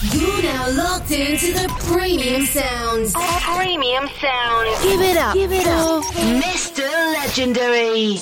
You now locked into the premium sounds. Premium sounds. Give it up. Give it up. Mr. Legendary.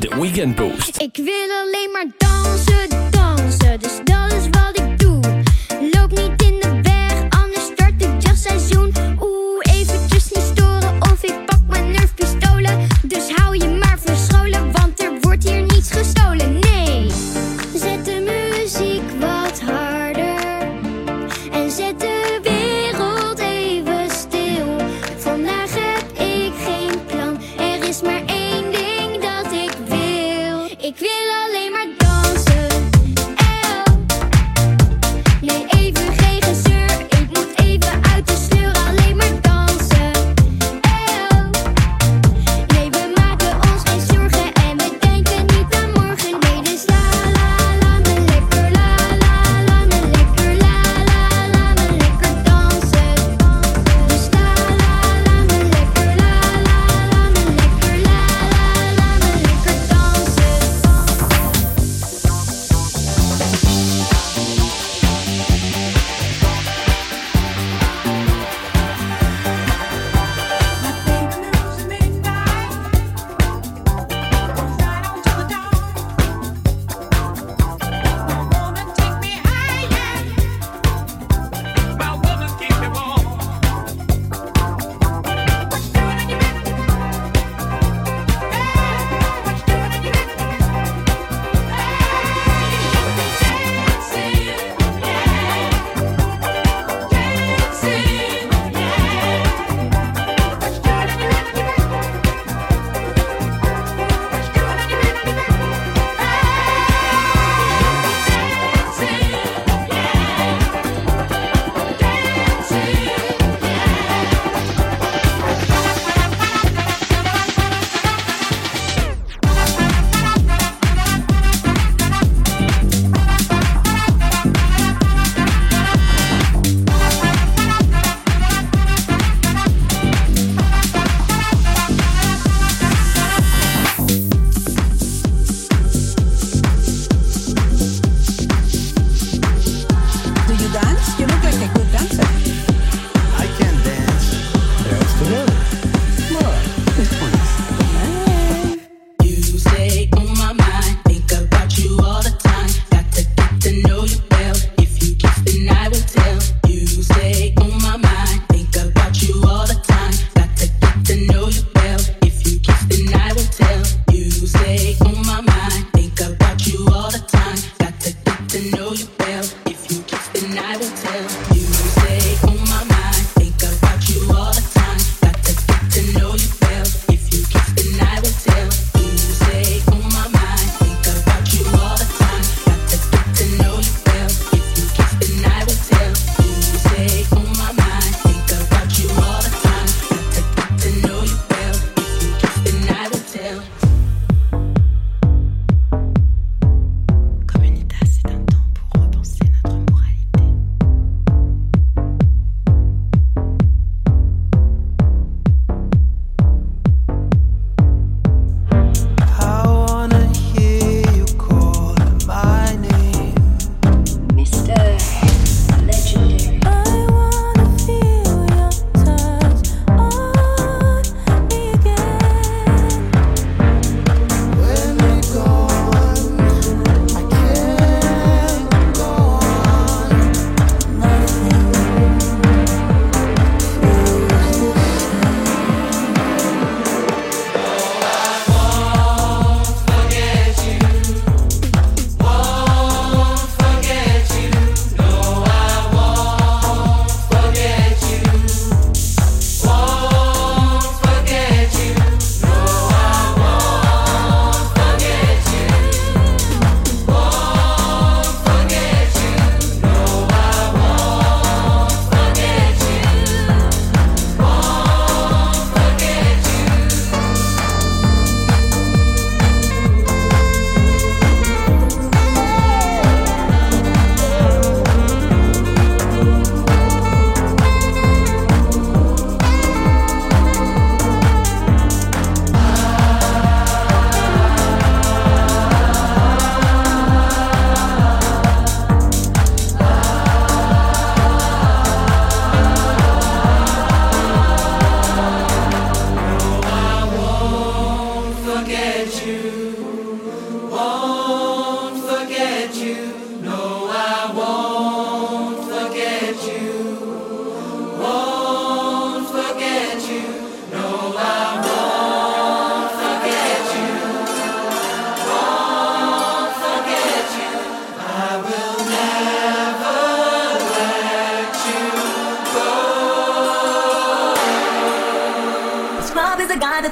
The Weekend Boost. Ik wil alleen maar dansen, dansen. Dus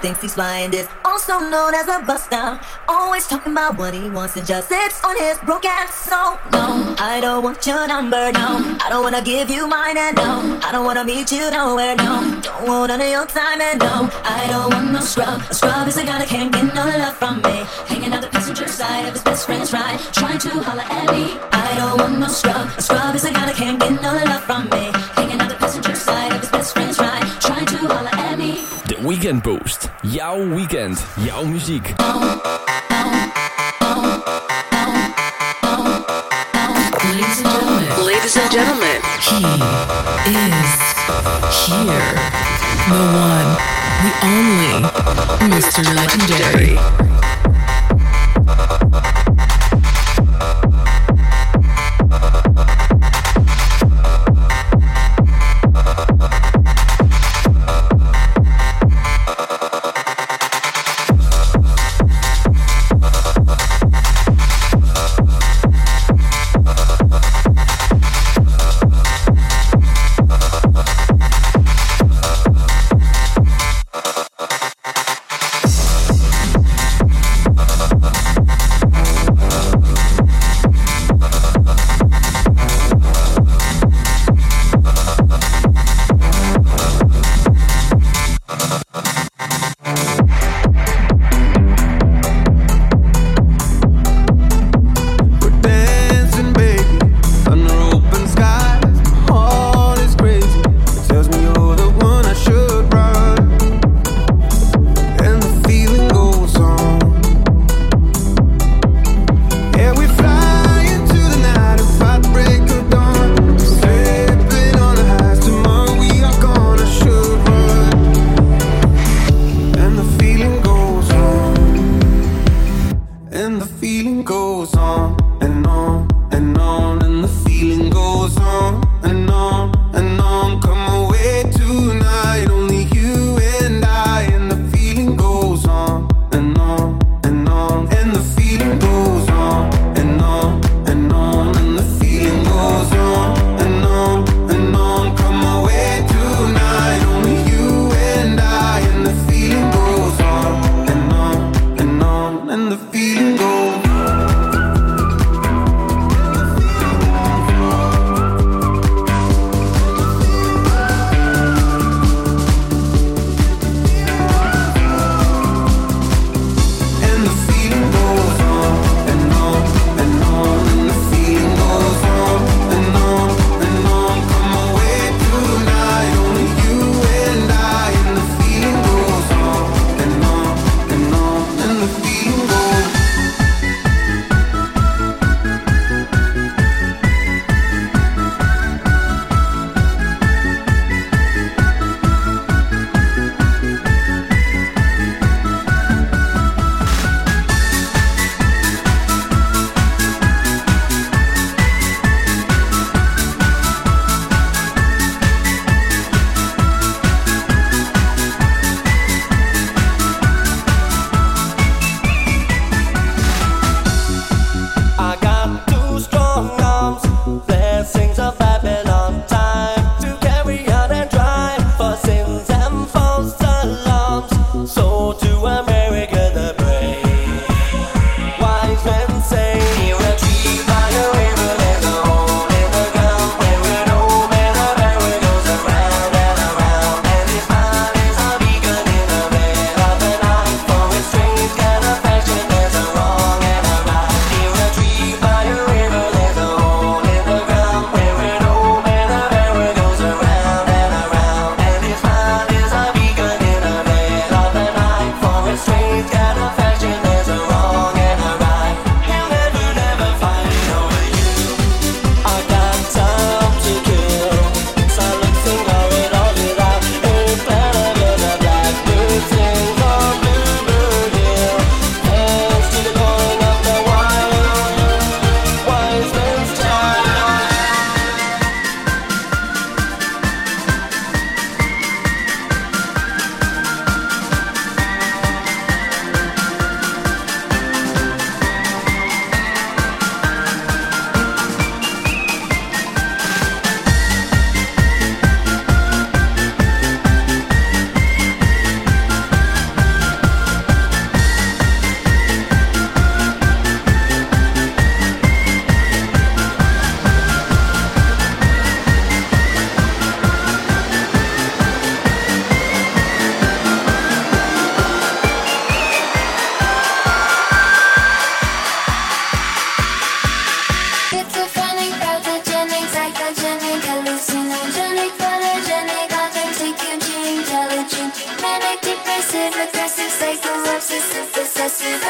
thinks he's flying this. Also known as a buster. Always talking about what he wants and just sits on his broken soul. No, I don't want your number, no. I don't wanna give you mine, and no. I don't wanna meet you nowhere, no. Don't want none of your time, and no. I don't want no scrub. A scrub is a guy that can't get no love from me. Hanging out the passenger side of his best friend's ride, trying to holler at me. I don't want no scrub. A scrub is a guy that can't get no love from me. Weekend Boost. Jouw weekend. Jouw muziek. Ladies and gentlemen, ladies and gentlemen, he is here. The one, the only, Mr. Legendary.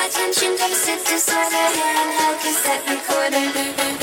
attention deficit disorder, hearing help is that recorder.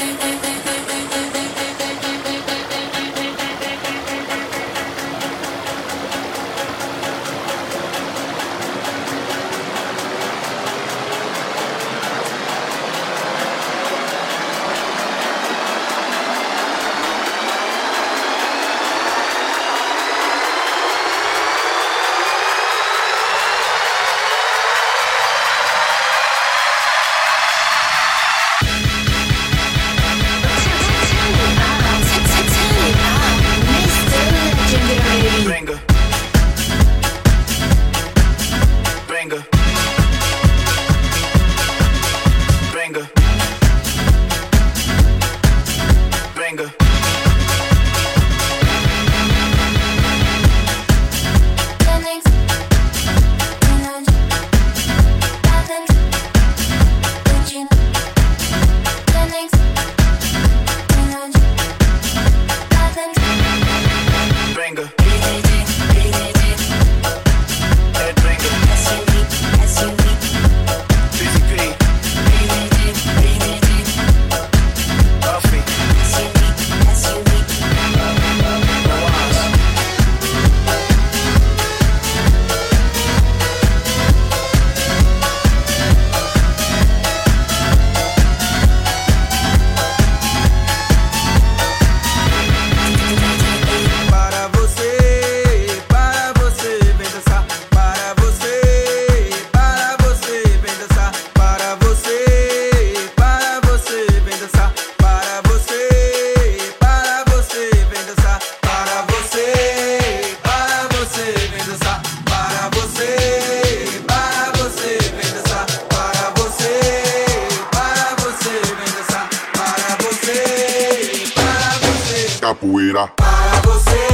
Para você,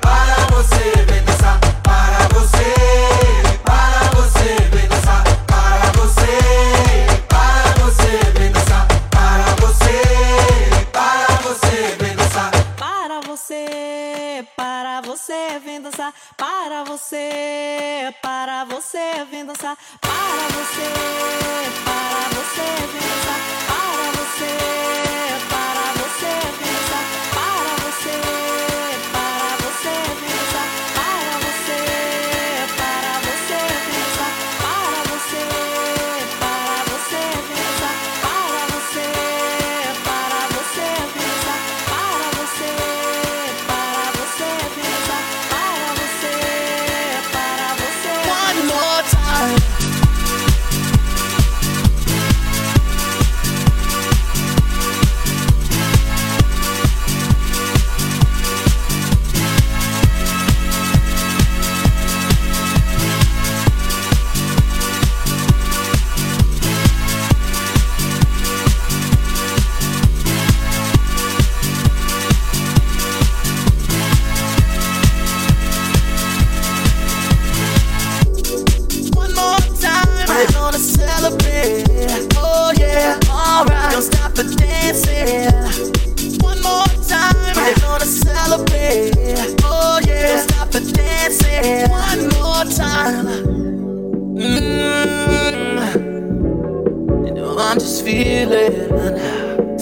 para você, vem dançar. Para você, para você, vem dançar. Para você, para você, vem dançar. Para você, para você, vem dançar. Para você, para você, vem dançar. Para você, para você, vem dançar. Para você, para você, vem dançar. Para você, para você, vem dançar. Para você, para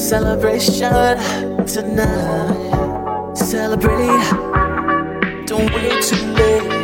celebration tonight. Celebrate, don't wait too late.